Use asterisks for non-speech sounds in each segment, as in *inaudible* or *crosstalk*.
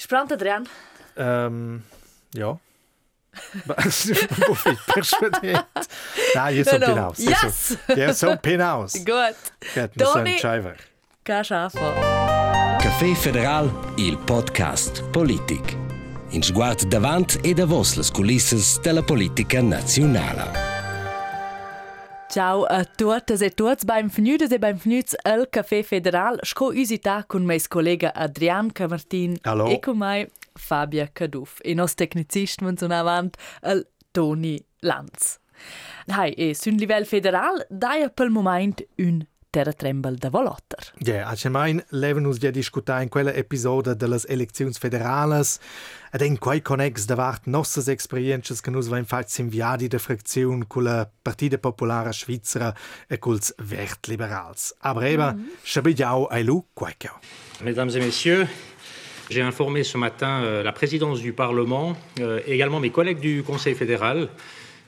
Spranto, Adrian? Um, ja. Wofür *laughs* persuadiert? Nein, io sono No, no. Pinaus. Yes! Io sono Pinaus. Gut. Non sono Tony- Scheiver. Che schafo. Caffè Federal, il podcast Politik. In sguard davant e davos las culisses della politica nazionale. Ciao a tuttes e tutti, benvenuti e benvenuti al Café Federal. Sco usita con mes collega Adrian Camartin Hallo. e con me Fabia Caduf. E nos tecnicist man sono avant al Toni Lanz. Hai, e sul livello federal dai per moment un terratrembel da volotter. Ja, allgemein leben uns ja diskutieren in quella episode delle elezioni federales ed in quei connex davart nossas experiences che nus va infatti inviati da frazione con la Partita Popolare Svizzera e culs Wert Liberals. Aber eben, mm -hmm. auch ein lu quaicao. Mesdames et messieurs, j'ai informé ce matin euh, la présidence du Parlement euh, et également mes collègues du Conseil fédéral euh,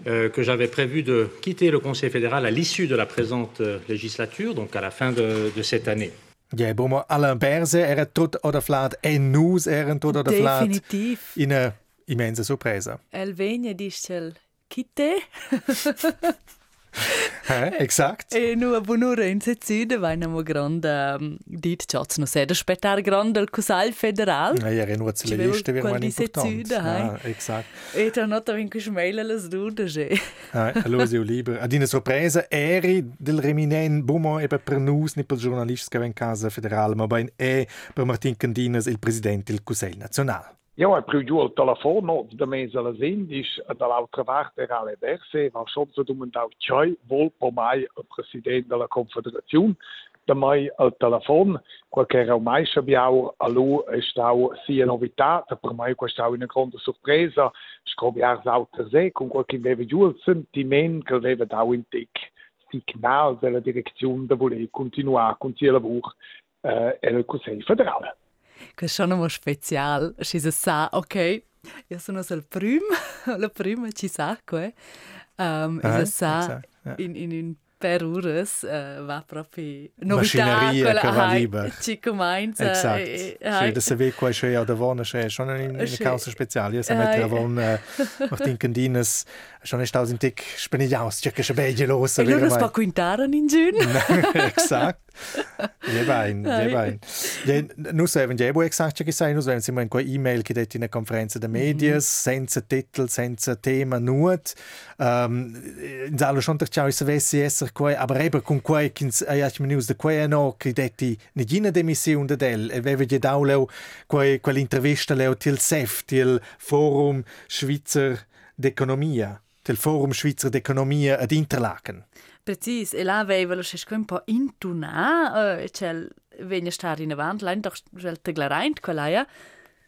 que j'avais prévu de quitter le Conseil fédéral à l'issue de la présente euh, législature, donc à la fin de, de cette année. Ja, bomo Alain Berse era tot oder flat e nus eren tot oder flat Definitiv. in a immensa sorpresa. El vegna discel kitte? *laughs* *laughs* Exakt. e nu a bunura in sezzide vaina mo grande dit chats no sed spettar grande al Cusal Federal. Ja, era nur zu liste, man di important. Ja, exakt. E tra nota vin cus mail las dude. Ja, allora io libero. Ad una sorpresa, eri del Reminen, bumo e per nus, ni per giornalisti che in casa federale, ma ben e per Martin Candinas, il presidente del Consiglio nazionale. Ja, ik probeer ju al telefoon op de mensen zullen zien. Dus de oude wacht er alle berse. Maar soms doen we dat tjoi, vol voor mij, een president de la Confederatie. De mij al telefoon. Qualche era un mais abbiamo a lui è stato sia novità, per me questa è una grande sorpresa. Scopriamo altre se con qualche deve giù il sentimento che deve da un tic signal della direzione da voler continuare con il lavoro eh, e il Consiglio federale. Che sono mo special. Si se sa, ok, io sono sul prim, la *laughs* prima ci sa, que. Um, Ah, se sa, esatto, ja. in, in un per ures uh, va proprio novità. Maschineria che va lieber. *laughs* Ci comincia. Exakt. e- e- Sì, hai- da saper qua c'è *laughs* o da vona c'è, schon in una Sì. causa speciale. Se Eh, mettere a eh. von Martin Candinas, schon è stato in tic spenigliaus, c'è che c'è bello los. E loro sta quintaren in giun. Exakt. Je bein, je bein. Je, nu so even je bo exakt che sai, nu so even siamo in quei e-mail detti in una conferenza de medias, senza titel, senza tema nuot. Um, in salo schon doch ciao esser quei, aber eben con quei kins ai ach menus de quei no che detti ne gina demission de del e veve je dauleo quei quell'intervista leo til SEF, til Forum Schweizer d'Economia, til Forum Schweizer d'Economia ad Interlaken. Precis, e là aveva lo scesko un po' intuna, uh, cel vegna star in avant, lein doch teglareint quella ja.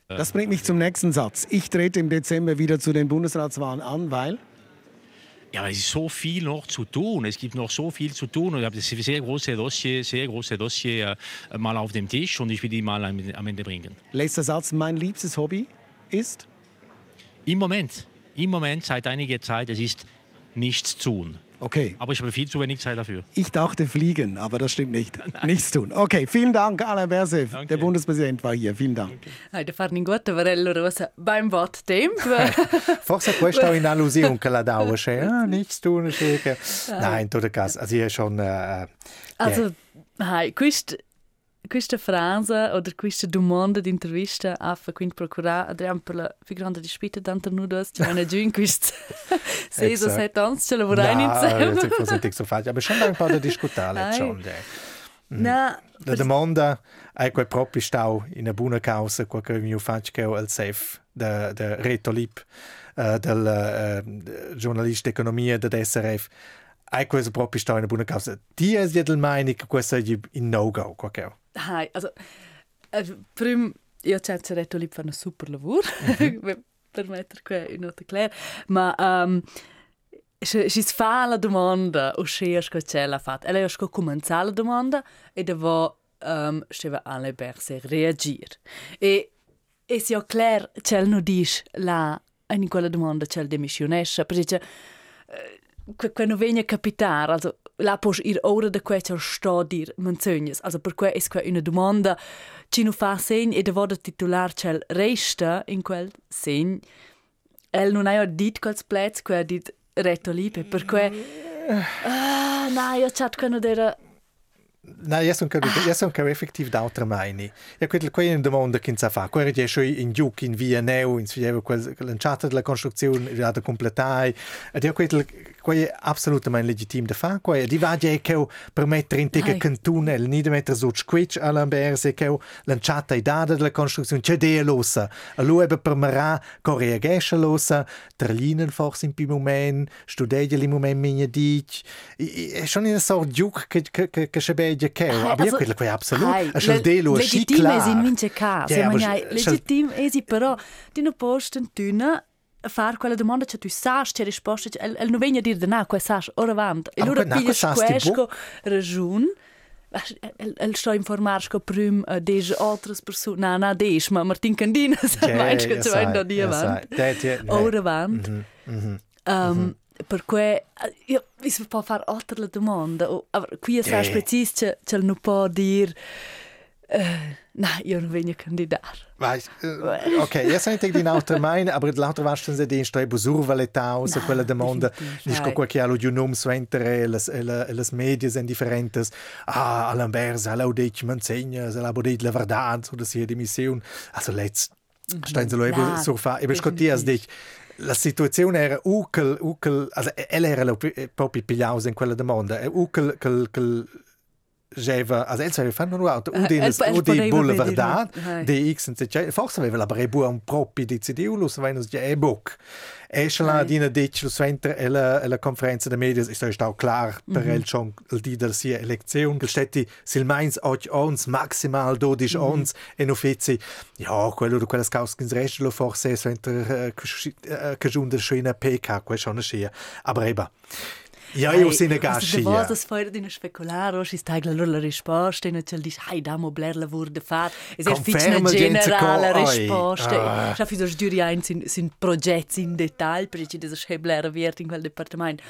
Das bringt mich zum nächsten Satz. Ich trete im Dezember wieder zu den Bundesratswahlen an, weil Ja, aber es ist so viel noch zu tun. Es gibt noch so viel zu tun. Und ich habe das sehr große Dossier, sehr große Dossier äh, mal auf dem Tisch und ich will die mal am, am Ende bringen. letzter Satz, mein liebstes Hobby ist Im Moment, im Moment seit einiger Zeit, es ist nichts tun. okay. Aber ich habe viel zu wenig Zeit dafür. Ich dachte fliegen, aber das stimmt nicht. *laughs* Nichts tun. Okay, vielen Dank, Alain. Danke. Der Bundespräsident war hier. Vielen Dank. Hai da farni gutta varello rosa beim Wort temp. *laughs* Forse questa è un'allusione che la c'è, *laughs* ah, nichts tun, che... Nein, in tutto caso, also io schon... Äh, also, hai, quist questa frase oder questa domanda di intervista a fa quindi procurare Adrian per la figurante di spita tanto nudos ci hanno giù in quist *laughs* sei so Exakt. seit ans ce lavorai Nein, insieme. das ist nicht so falsch, aber schon ein paar da diskutare Ai. schon. Ja. Na, La domanda è quel proprio stau in una buona causa, quel che mi faccio che al SEF, da da Reto Lip, uh, del uh, giornalista economia da SRF. È questo proprio stau in una buona causa. Ti è del meinung che questo è in no-go, quel che hai, also äh, prim io c'è retto lì fanno super lavoro *laughs* per mettere qua in nota clear ma um, si si fa la domanda o se sco c'è la fat e lei sco cominciare la domanda e devo um, stava alle berse reagire e e si ho clair c'è no dis la in quella domanda c'è il demissionesce perché eh, que- quando viene a capitare also la pos ir ora da quei c'è sto dir menzognes. Also per quei es quei una domanda ci nu fa segn e de voda titular c'è resta in quel segn. El non ha dit quels plets quei dit retto lipe per quei Ah, na, io chat quando era Nein, io sono, io sono effettiv d'autra meini. Ja, quella qua è una domanda che si fa. Quella è schon in giù, in via neu, in via lanciata della costruzione, da completare. Ed io quella qua è assolutamente legittimo da fare. Qua di va già che per mettere in tega cantone, il nida mettere su squitch all'amberse, che lanciata i dati della costruzione, c'è dea losa. Allora è per marà, che reagisce losa, tralinen forse in più momento, studiare il momento minha dic. È schon una sorta giù che, che, che, che c'è legge che Hai, abbiamo also- quello che è assoluto Hai, è il delo schi legitim clar es in mince cas. Ja, Yeah, aber ma sch- legitim es però ti non posten tuna far quella domanda che tu sai c'è risposta el, el non venga a dire de na quel sai ora avanti e Aber allora na, piglias quel sai sti questo ragion El, el sto informar sco prim uh, dege altres persoon na na des ma Martin Candina sa Ja, mein che ja, tu sai, da di ja, avanti sai. Det är- nej. ora avanti Mhm. Um, Per cui io mi si può fare altre domande. O, qui Yeah. preciso che che non può dire eh, no, io non vengo a candidare. Weißt, äh, okay, io sento di un'altra meine, aber l'altra volta se di stebo survaletà o se quella domanda definitiv, nicht sai. co che allo giunum suentere las le las medias sind differentes. Ah, all'ambers, allo dic mensegna, se la bodit la verdad so das hier die Mission. Also let's stehen sie lo eben so fa. Eben scottias dich. La situazione era ukel ukel also ella era lo- eh, proprio pigliausa in quella domanda. E Ukel quel quel Jeva, also elsa fanno un auto, poteva bulla vedere, verdad, hai. de X und Z, forse aveva la brebu un proprio di CDU, lo savano già e book. Esce la dina dic lo sventer e la, la conferenza de medias, ist ist auch klar, per el schon il di del sia elezione, che stetti sil meins och ons maximal dodisch Mhm. ons en uffizi. Ja, quello de quelles causkins rest lo forse sventer che giunde schöne PK, quel schon scia. Aber eba. Ja, io sine Da gascia. was es feuer di speculare, o si stagla loro la risposta, e non c'è dice, hai damo bler lavoro da fare. E se fitch una Conferma gente generale co- oi. risposta. Ah. Già fi dos giuri ein sin, sin progetti in dettaglio, perché ci des che bler viert in quel departamento.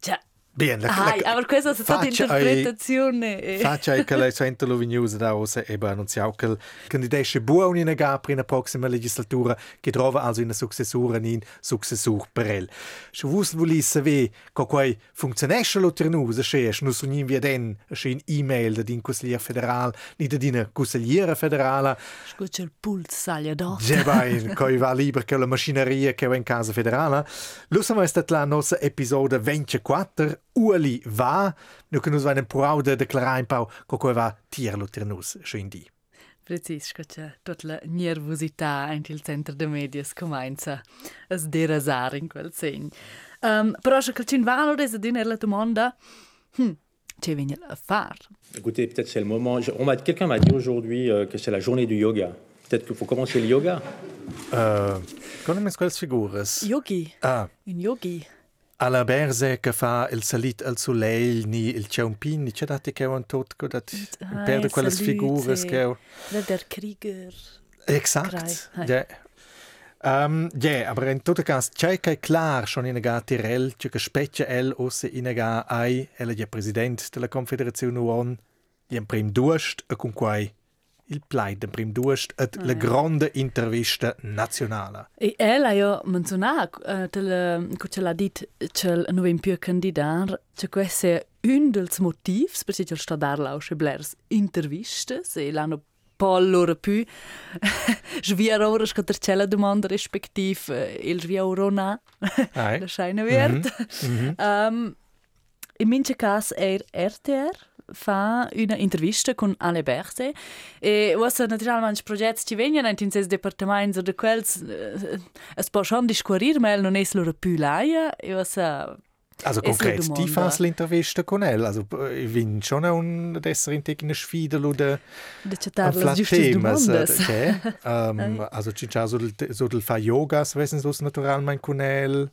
Cioè, Bien, la, hai, aber questa è stata faccia ai- interpretazione. e- Faccia che lei sente lo vignosa da osa e annunziamo che il candidato buon in Gapri in la prossima legislatura che trova also una successura in successur per el. Se vos volisse sapere che quei funzionesce lo ternus, se non so ni via den, se in e-mail da din consigliere federal, ni da din consigliere federale, Scusa il pulso saglia d'otto. Già vai, coi va liber che la machineria che va in casa federale. Lo siamo stati la nostra episodio 24, Ueli va, nu che nos va in prau de declarare in pau che coi va tirlo ternus, scendi. Precis, scusa, tutta la nervosità in il centro de medias comincia a sderasare in quel segno. Um, però se calcin valo desa din la domanda, hm, ce viene a far? Écoutez, peut-être c'est le moment. Je- on m'a- Quelqu'un m'a dit aujourd'hui euh, que c'est la journée du yoga. Peut-être qu'il faut commencer le yoga? Uh, Con me quelles figuras? Yogi, Ah, un yogi. Alla berze che fa il salit al soleil, ni il ciampin, c'è dati che un tot, che dat Ah, perde figuras sì. che... Der, Krieger. Exakt. Ja. Um, ja, aber in tutto caso c'è che è clar schon in ga Tirel, c'è che specchia el osse in ga ai, el è presidente della Confederazione UON, in prim duest e con quai il plaid in prim duest et la grande intervista nazionale. E el ha jo menzionato, uh, che ce l'ha dit, che non è più candidato, che questo è un dei motivi, perché c'è sta dar lausche blers interviste, se l'hanno po' loro più. *laughs* Svia ora che ter c'è la domanda rispettiv, il svia ora na, la scheine wird. Um, in mince cas er RTR fa una intervista con Ale Berse e was naturalmente progetti ci vengono in ses departaments de quels es può schon discurir ma el non es loro più laia e was uh, Also konkret, die domanda. fas l'intervista con el, also ich bin schon un desser in tegna sfida lo de de las giustas flattemas, domandas. eh, um, also ci c'ha so del, so del fa yoga, svesen sus naturalmein con el.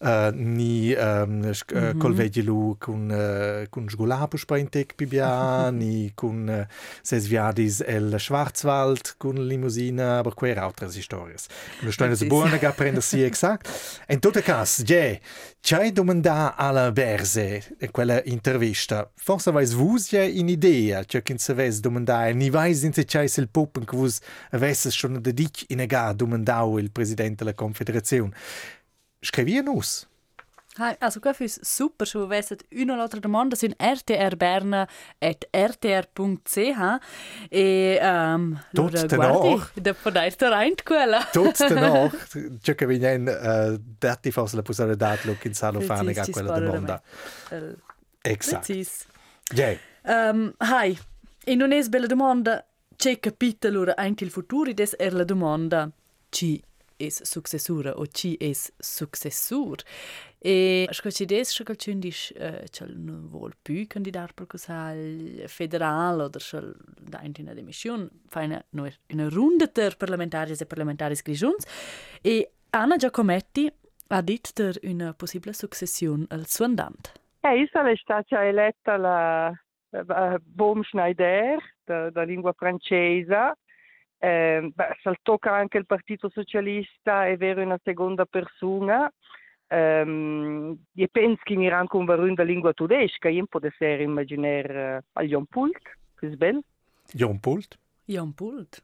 Uh, ni um, mm -hmm. col vedi lu con uh, con sgulapus pa in tec bibia *laughs* ni con uh, ses viadis el Schwarzwald con limousina aber quer altres historias. Lo sto in buona ga prender si exact. In tutto cas je c'hai domanda alla verse in quella intervista. Forse vais vus ja in idea c'è che se ves domanda ni vais in se c'hai il puppen che vus avesse schon de dic in ga domandau il presidente della confederazione scrivia nus Hi, also questo è super, se avete un'altra domanda su rtrberna.rtr.ch e um, Tot danach. Da poter rein quella. Tot danach, c'è che viene uh, dati forse la possibilità di in salo fare a quella domanda. Esatto. Precis. Yeah. Um, hi, e non è bella domanda, c'è capito allora anche il futuro, ed è la domanda, ci è successura o ci è successur. E scoci des scho calcun dis uh, chel non vol più candidat per cosal federal oder chel da in una demission fa una, una runda ter parlamentarias e parlamentaris grigiuns e Anna Giacometti ha dit ter una possibile succession al suo andant. Eh, Isabel è stata eletta la uh, Baum Schneider da, da lingua francese eh, beh, saltocca anche il Partito Socialista, è vero, una seconda persona. Um, je penso che mi ranco un varun da lingua tedesca, io può essere immaginare uh, al Jon Pult, che è bello. Jon Pult? Jon Pult.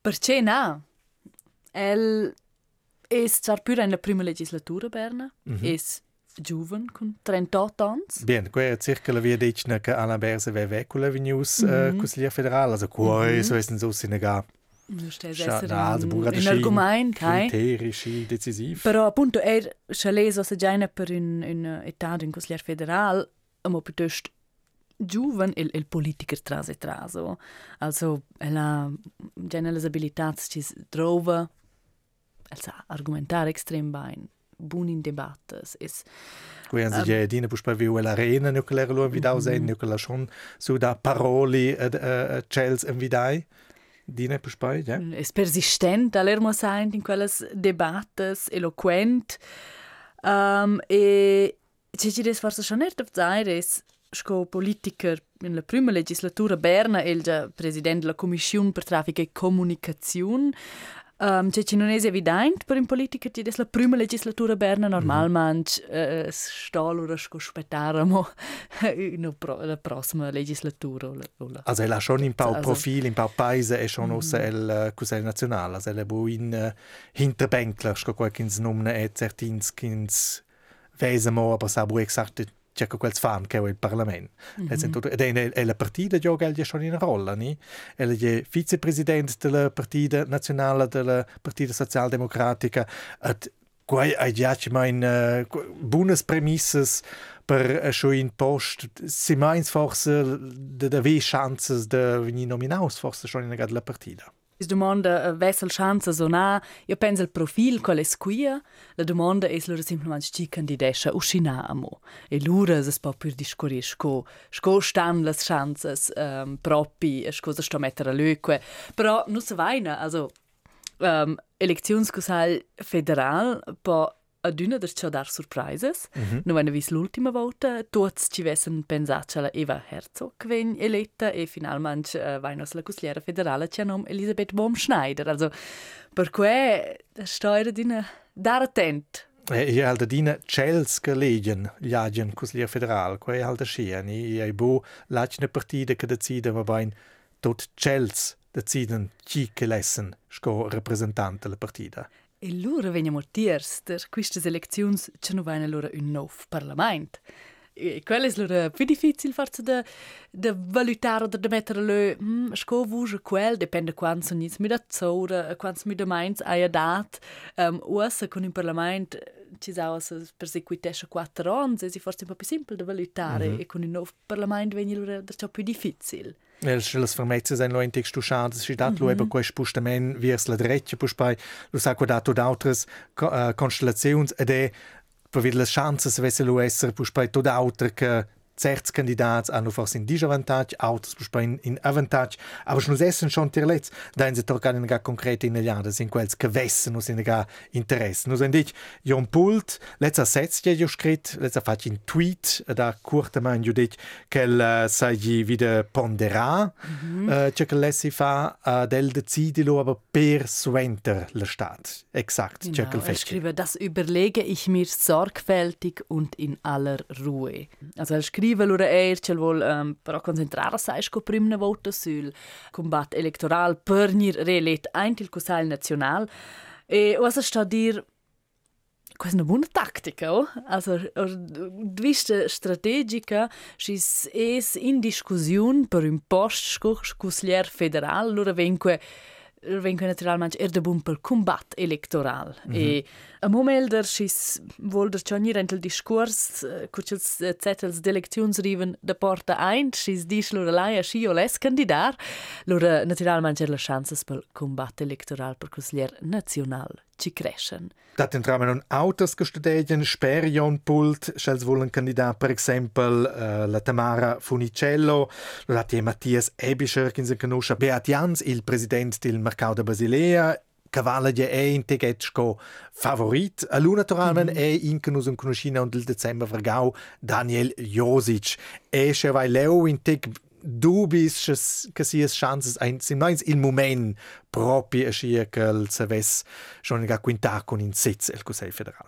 Perché no? El è già pure nella prima legislatura, Berna, mm -hmm. è giovane, con 38 anni. Bien, qua è circa la via decina che Anna Berse va vecchio la venius mm -hmm. uh, federale, also qua mm -hmm. so è so sinega un argomento criterici decisivi però appunto er chaleso se già per un un età in consigliere federale ma piuttosto giovane il, il politiker tras e traso also ella già le abilità ci trova also argumentare extrem bene buon in debattes es Quindi um, ja, dine pus pa viu l'arena nucleare lo invidau mm -hmm. sen nucleare schon su da paroli uh, uh, Chels invidai Dine Puspai, ja? Es mm, persistent, all'ermo sein in quelles debattes, eloquent. Um, e c'è ci des forse schon nicht auf Zaires, sco politiker in la prima legislatura Berna, el già president della Commissione per Traffico e Comunicazione, Um, cioè, non è evidente per un politico che la prima legislatura berna normalmente mm -hmm. uh, sta allora aspettare *laughs* la prossima legislatura. Also, er ha schon un po' profil, un po' paese e schon mm -hmm. il Consiglio nazionale. Also, er bu in uh, hinterbänkler, sco qualcuno nomna e certins kins vesemo, aber sa bu exakt c'è quel fan che è il Parlamento. Mm -hmm. Ed è, è la partita gioca egli schon in rolla, ni? È il vicepresidente della partita nazionale della partita socialdemocratica ed quai ai giaci mein uh, buonas premisses per uh, in post si meins forse de de ve chances de venir nominaus forse schon in la partita. Si domanda uh, vessel chance sona, io penso il profil qual è squia, la domanda è loro semplicemente chi candidesce uscina amo. E loro si può più discorrere sco, sco stan le chances um, propi, sco se sto mettere a löque. Però non si vaina, also um, elezionscusal federal può adüna der c'ha dar surprises. -hmm. Non venne vis l'ultima volta, tuts ci vessen pensat che la Eva Herzog ven eletta e finalmente uh, vainos la consigliera federale c'ha nom Elisabeth Baum-Schneider. Also, per cui steuer dina dar attent. E io alda dina Chels gelegen, l'agen consigliere federale, quei alda scien, i ai bo lacne partida che decide va bain tot Chels deciden chi che lessen sco rappresentante la partida. E lura veniamo tiers der queste elezioni c'è non vaina lura un nuovo parlamento. E quello è lura più difficile forse da da valutare o da mettere le hm, sco vuge quel dipende quanto sono mi da zora quanto mi da mainz hai dat um, usa con il parlamento ci sa per seguitesce quattro anni si forse un po' più semplice da valutare mm -hmm. e con il nuovo parlamento viene lura da più difficile. Las fermezzas en lo in textu schadas si dat lo eba quei spustament viers la dreccia pus pai lo sa qua dato d'autres uh, constellazions ed è per vid las chances vesse lo esser pus pai tot autre che certi candidati hanno forse in disavantaggio, altri in, in avantaggio, aber non essen schon tirlets, da si toccare in concrete in aliadas, in quels che vessen, non in interesse. Nos en dic, jon pult, letza setz je jo scrit, letza fac in tweet, da curta man jo dic, quel uh, sa gi wieder ponderà, mm -hmm. uh, che lessi fa uh, del decidilo aber per suenter la stat. Exakt, genau, er schriebe, das überlege ich mir sorgfältig und in aller Ruhe. Also er scrive lura er, che vuol um, però concentrare sai sco primna vota sul combat electoral per nir relet eint il Consiglio Nacional. E cosa sta dir questa è una buona tattica, oh? also, vista strategica, ci è in discussione per un posto consigliere federale, allora venque vengono naturalmente er de bun pel combat electoral. Mm -hmm. e a momentelder schis volder chonir entel discurs cuchels zetels d'elections riven de porta ein schis dis lura lai a schi o les candidar lura naturalmente er la chances pel combat electoral per consiglier national ci crescen. Dat entramen autos che studegen sperion pult, schels volen candidat per exempel uh, la Tamara Funicello, la tia Mattias Ebischer, che conosce Beat Jans, il president del Mercato de Basilea, Cavallo è in tegetsko favorit. A luna toramen mm -hmm. è in che conoscina und il december vergau Daniel Josic. E se vai leo in teg dubis che sia chances ein sim noins il moment proprio a scia che il saves schon ga quinta con in sitz il Consiglio federal.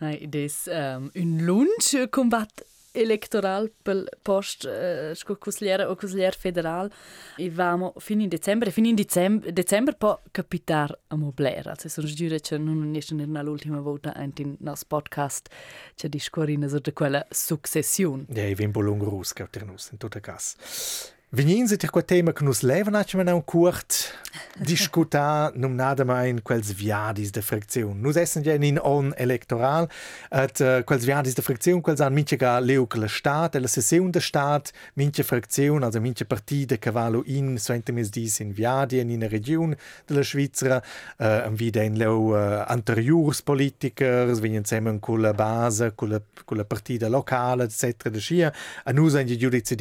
Nein, das um, un lunch combat electoral pel post uh, sco consigliere o consigliere federal. E vamo fin in dicembre fin in dicembre dicembre po capitar a mobler also sono giure che non è nella l'ultima volta in nos podcast c'è discorrina su de quella successione ja i vim bolung rus che in tutta cas Vegnin se tir tema che nus leven atmen un curt *laughs* discuta num nada mai quels viadis de fricziun. Nus essen ja in on electoral at uh, quels viadis de fricziun quels an minche ga leuc la stat, la sessiun de stat, minche fricziun, also minche partide che valo in suentemis dis in viadi in una region de la Svizzera, uh, am vida in leu uh, anteriors politikers, vegnan semen con la base, con la, con la partida locale, etc. de scia, a nus an giudici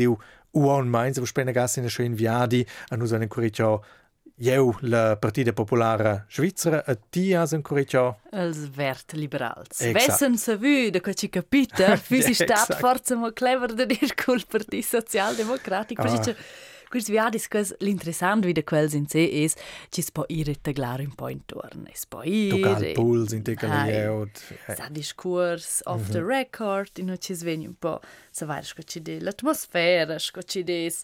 diu uon Mainz, wo spenne gas in schön viadi, a nus an curiccio Jeu la Partida Popolare Svizzera a ti as un curiccio? Els vert liberals. Vessen se vu de quaci capita, *laughs* fisi stat forza mo clever de dir col Partit Socialdemocratic, ah. Quis viadis quas l'interessant vida quels in se es ci spo ire taglar un po intorno. Es po ire. Tocar puls in te calieu. Sa discurs off mm -hmm. the record, in ci sveni un po' sa vai sco ci de l'atmosfera, sco ci des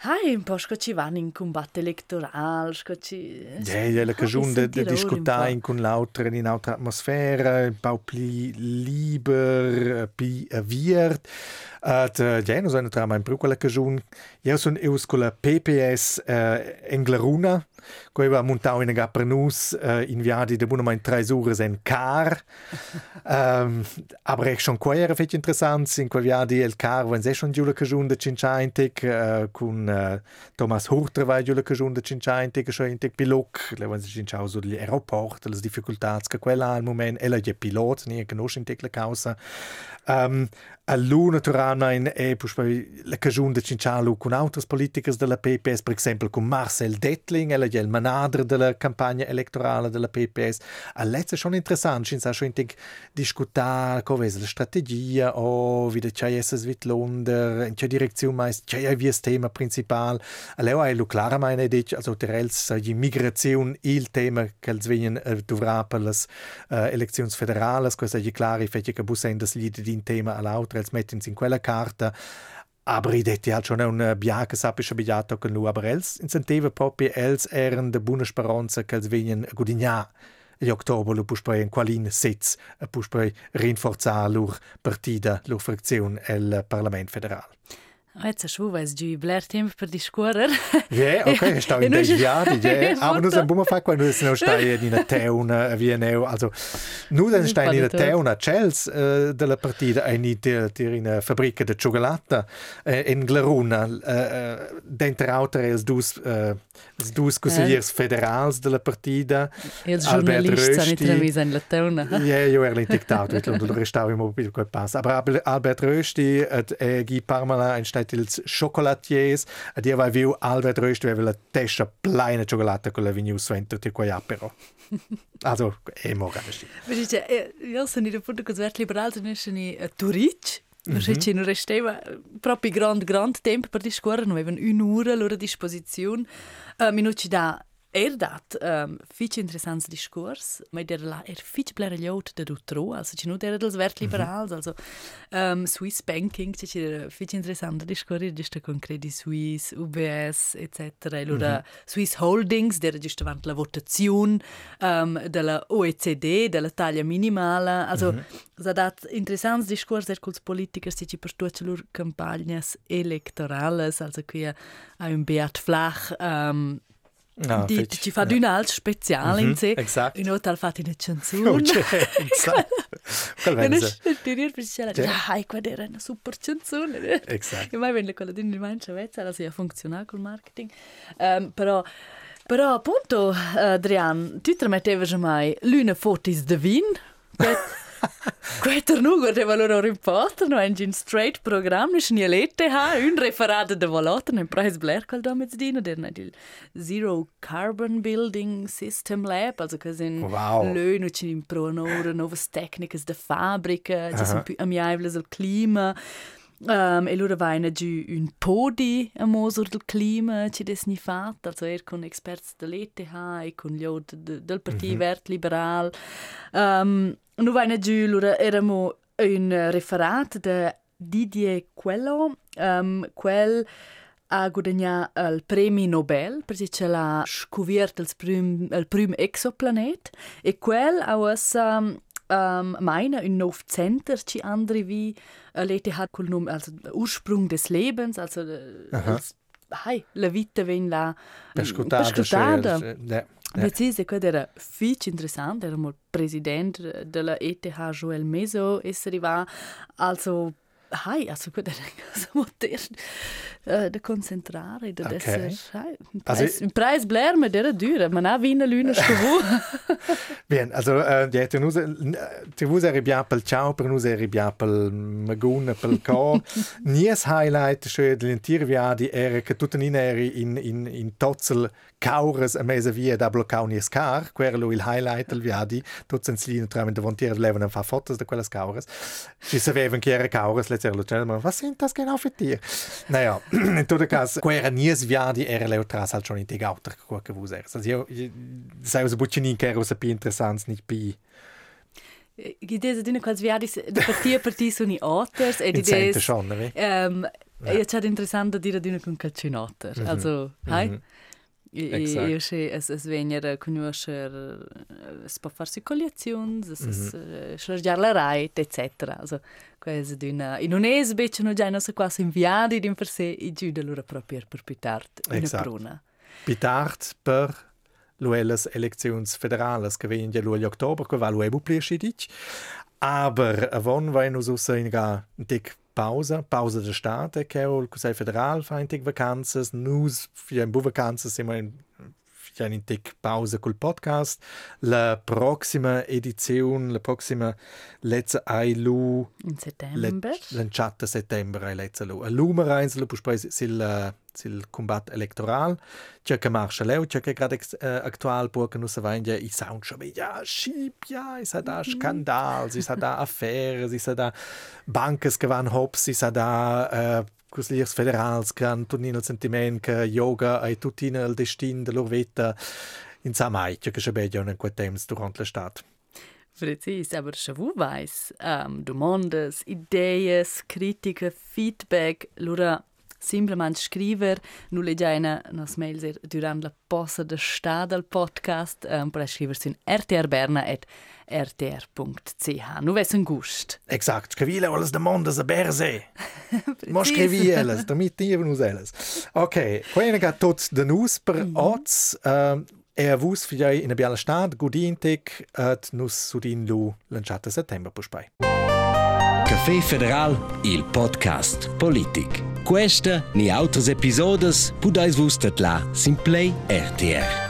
Hai un po' sco ci van in combatto elettoral, sco ci Ja, ja, la cagiun de, de discutar in con l'autra in un'altra atmosfera, un po' pli liber, pi aviert. At uh, ja, no sono tra mai in quella cagiun. Io sono con la PPS uh, Engleruna, ko aveva montato in *laughs* per nus uh, inviati de buona mai tre ore in car. um, aber è schon qua era fetch interessant, in quel viadi il car, wenn se schon giula cagiun de Cincaintic, uh, con uh, Thomas Hurter vai giula cagiun de Cincaintic, schon in pilot, le wenn se cinciao so gli aeroport, le difficultats che quella al moment, ella è pilot, nie conosce in la causa. Um, a luna turana è poi la cagiun de Cincialo con altre politiche della PPS, per esempio con Marcel Dettling, ella è il manager della campagna elettorale della PPS. A lezza schon interessant, ci sa schon intig discutar come la strategia o wie c'è essere Svitlunder, in che direzione mais c'è wie das Thema principal. Allora è lo clara meine dic, also der els die Migration il tema che els venien uh, dovrà per le uh, elezioni federali, questo è chiaro, fece che bussen das Lied di un tema all'altro, els metten in quella carta aber i detti halt schon un biaca sapisce bigliato con lui, aber els incentiva proprio els eran de buona speranza che venien a gudignar in ottobre lo pus poi in qualin sitz e pus poi rinforzar lur partida, lur frazione el Parlament federal. Jetzt weil du Blair Tempo per discorrer. Ja, ok, *laughs* sto in desviati, ja. Aber nu sem *laughs* buma fa quando es no stai *laughs* in una teuna, via neu, also nu den stai in una teuna Chels uh, della partita e ni dir dir in una fabbrica de cioccolata uh, in Glaruna uh, dentro auter els dus uh, els dus consigliers federals della partita. Els giornalisti sono travisa in la teuna. Ja, io ero diktat, vet lu, restau im mobil quel pass. Aber Albert Rösti e Guy Parmala ein stai Detelc chocolatiers, a dia vai viu Albert Röst aveva la testa pleina di cioccolata con la vignu svento ti e qua apero. Also, è moralisch. Vedete, io sono di punto che svert liberal non sono a Turic. Ma mhm. se ci non restava eh, proprio grande grande tempo per discorrere, non avevano un'ora a loro disposizione. Uh, mi non ci dà Er dat um, fich interessants discurs, ma der la er fich bler liot de dutro, also ci nu der dels vert liberals, also um, Swiss Banking, ci ci fich interessant discurs, giusto con Credit Suisse, UBS, etc. E lura Swiss Holdings, der giusto vant la votazione um, della OECD, della taglia minimale, also sa dat interessants discurs er culs politikers, ci ci per tutte lur campagnas electorales, also qui un beat flach, um, Ah, di, fetch, ci fa ja. un altro speciale Mhm, in sé. exact. E noi tal fatti una canzone. Oh, c'è, esatto. Quel E noi vense. sentire per dire, Sì. dai, quella era una super canzone. Esatto. E mai venne quella di una mancia vezza, also ja funziona col marketing. Um, però, però appunto, eh, Adrian, tu te mettevi già mai l'una fotis de vin? *laughs* Quetter nu guardava loro reporter, no ein gin straight program, ne schnie lette ha, un referat de volata, ne preis Blair qual da mit dino, der ne il Zero Carbon Building System Lab, also che sind Wow. lö nu ci in pro nore novas tecnicas de fabbrica, ci sono più amiabili al clima. Um, e loro vaina giù un podi a mosor del clima, ci des ni fat, also er con experts dell'ETH e con gli del Partito Vert Liberal. Um, nu vaina giù loro eramo un referat de Didier Quello, um, quel ha guadagnato il premio Nobel perché l'ha scoperto il primo, il primo exoplanet e quel ha um, um, meine un nuovo center ci andri vi uh, l'ETH col nome also Ursprung des Lebens also uh, als, hai, la vita ven la Perscutata. perscrutada. Ja. Ja. Precise, quello era fic interessant, era il presidente della ETH Joel Meso e si arriva also hai, also quello era una cosa moderna uh, da concentrare, da Ok. essere, hai, un Also- preis, un preis bler, ma era dura, ma non vina l'una scovu. Bien, also äh, ja, tu nus tu vus eri bia pel ciao, per nus eri bia pel magun, pel co. *laughs* Nies highlight schö dell'intir viadi era che tutten in eri in in in tozzel caures a mese via da bloccau nies car, quello il highlight del viadi, tutten slin tramen de vontier leven a fa fotos de quelles caures. Ci sapevan che era caures, let's erlo ma was sind das genau für dir? Naja, *clears throat* in todo cas, quera nies viadi era leo tras halt schon in die Gauter, que vus eres. Also io, io sai us bucinin che era us più interessants nicht bi Idee di quals viadis de partia per ti sono i otters e in di sente des schon, ne? um, io c'è interessante dire di una con calcinotter. Also, hai? I- Exakt. Io sé es es venir a conoscer es può farsi collezions, es es Mhm. scergiar la reit, etc. Also, quasi d'una in un es becce no già non so quasi inviadi din per sé i giù de loro propria per pitart una Exakt. pruna. Bitart per luelles elections federales che vengono ja luglio ottober, che va luebu pliescidic. Aber avon vai nus ussa in ga tic pausa, pausa de state, che o il Consiglio federal fa in tic vacanzas, nus fia in bu vacanzas siamo in fia in tic pausa col podcast. La prossima edizione, la prossima lezza ai lu In settembre. L'enchat settembre ai lezza lu. A lumera eins lu puspoi sil sil combat electoral. C'è che marcia leu, c'è che grad uh, actual può che nu se vain ja i sound schon ja schip ja, is da skandal, is da *laughs* affäre, is da bankes che van hops, is da uh, Cusliers federals che han che yoga e tutti il destin de lor vita in samai, c'è che begia in quel temps durant l'estate. Precis, aber schon weiß, ähm, Demandes, Ideen, Kritiken, Feedback, lura simplement scriver, nu leggina nos mails er durant la posa de sta del podcast, um, per scriver sin rtrberna.rtr.ch. Nu ves un gust. Exakt, scrivile alles de monde a berse. *laughs* Mo scrivielas, damit nie nus elas. Ok, quena ga tot de nus per mm -hmm. oz, um, e avus figliai in a biala stad, gudintek, at nus sudin lu lanciata settember puspai. Caffè Federal, il podcast politic. Questa ni autres episodes pudais vus la Simplay RTR.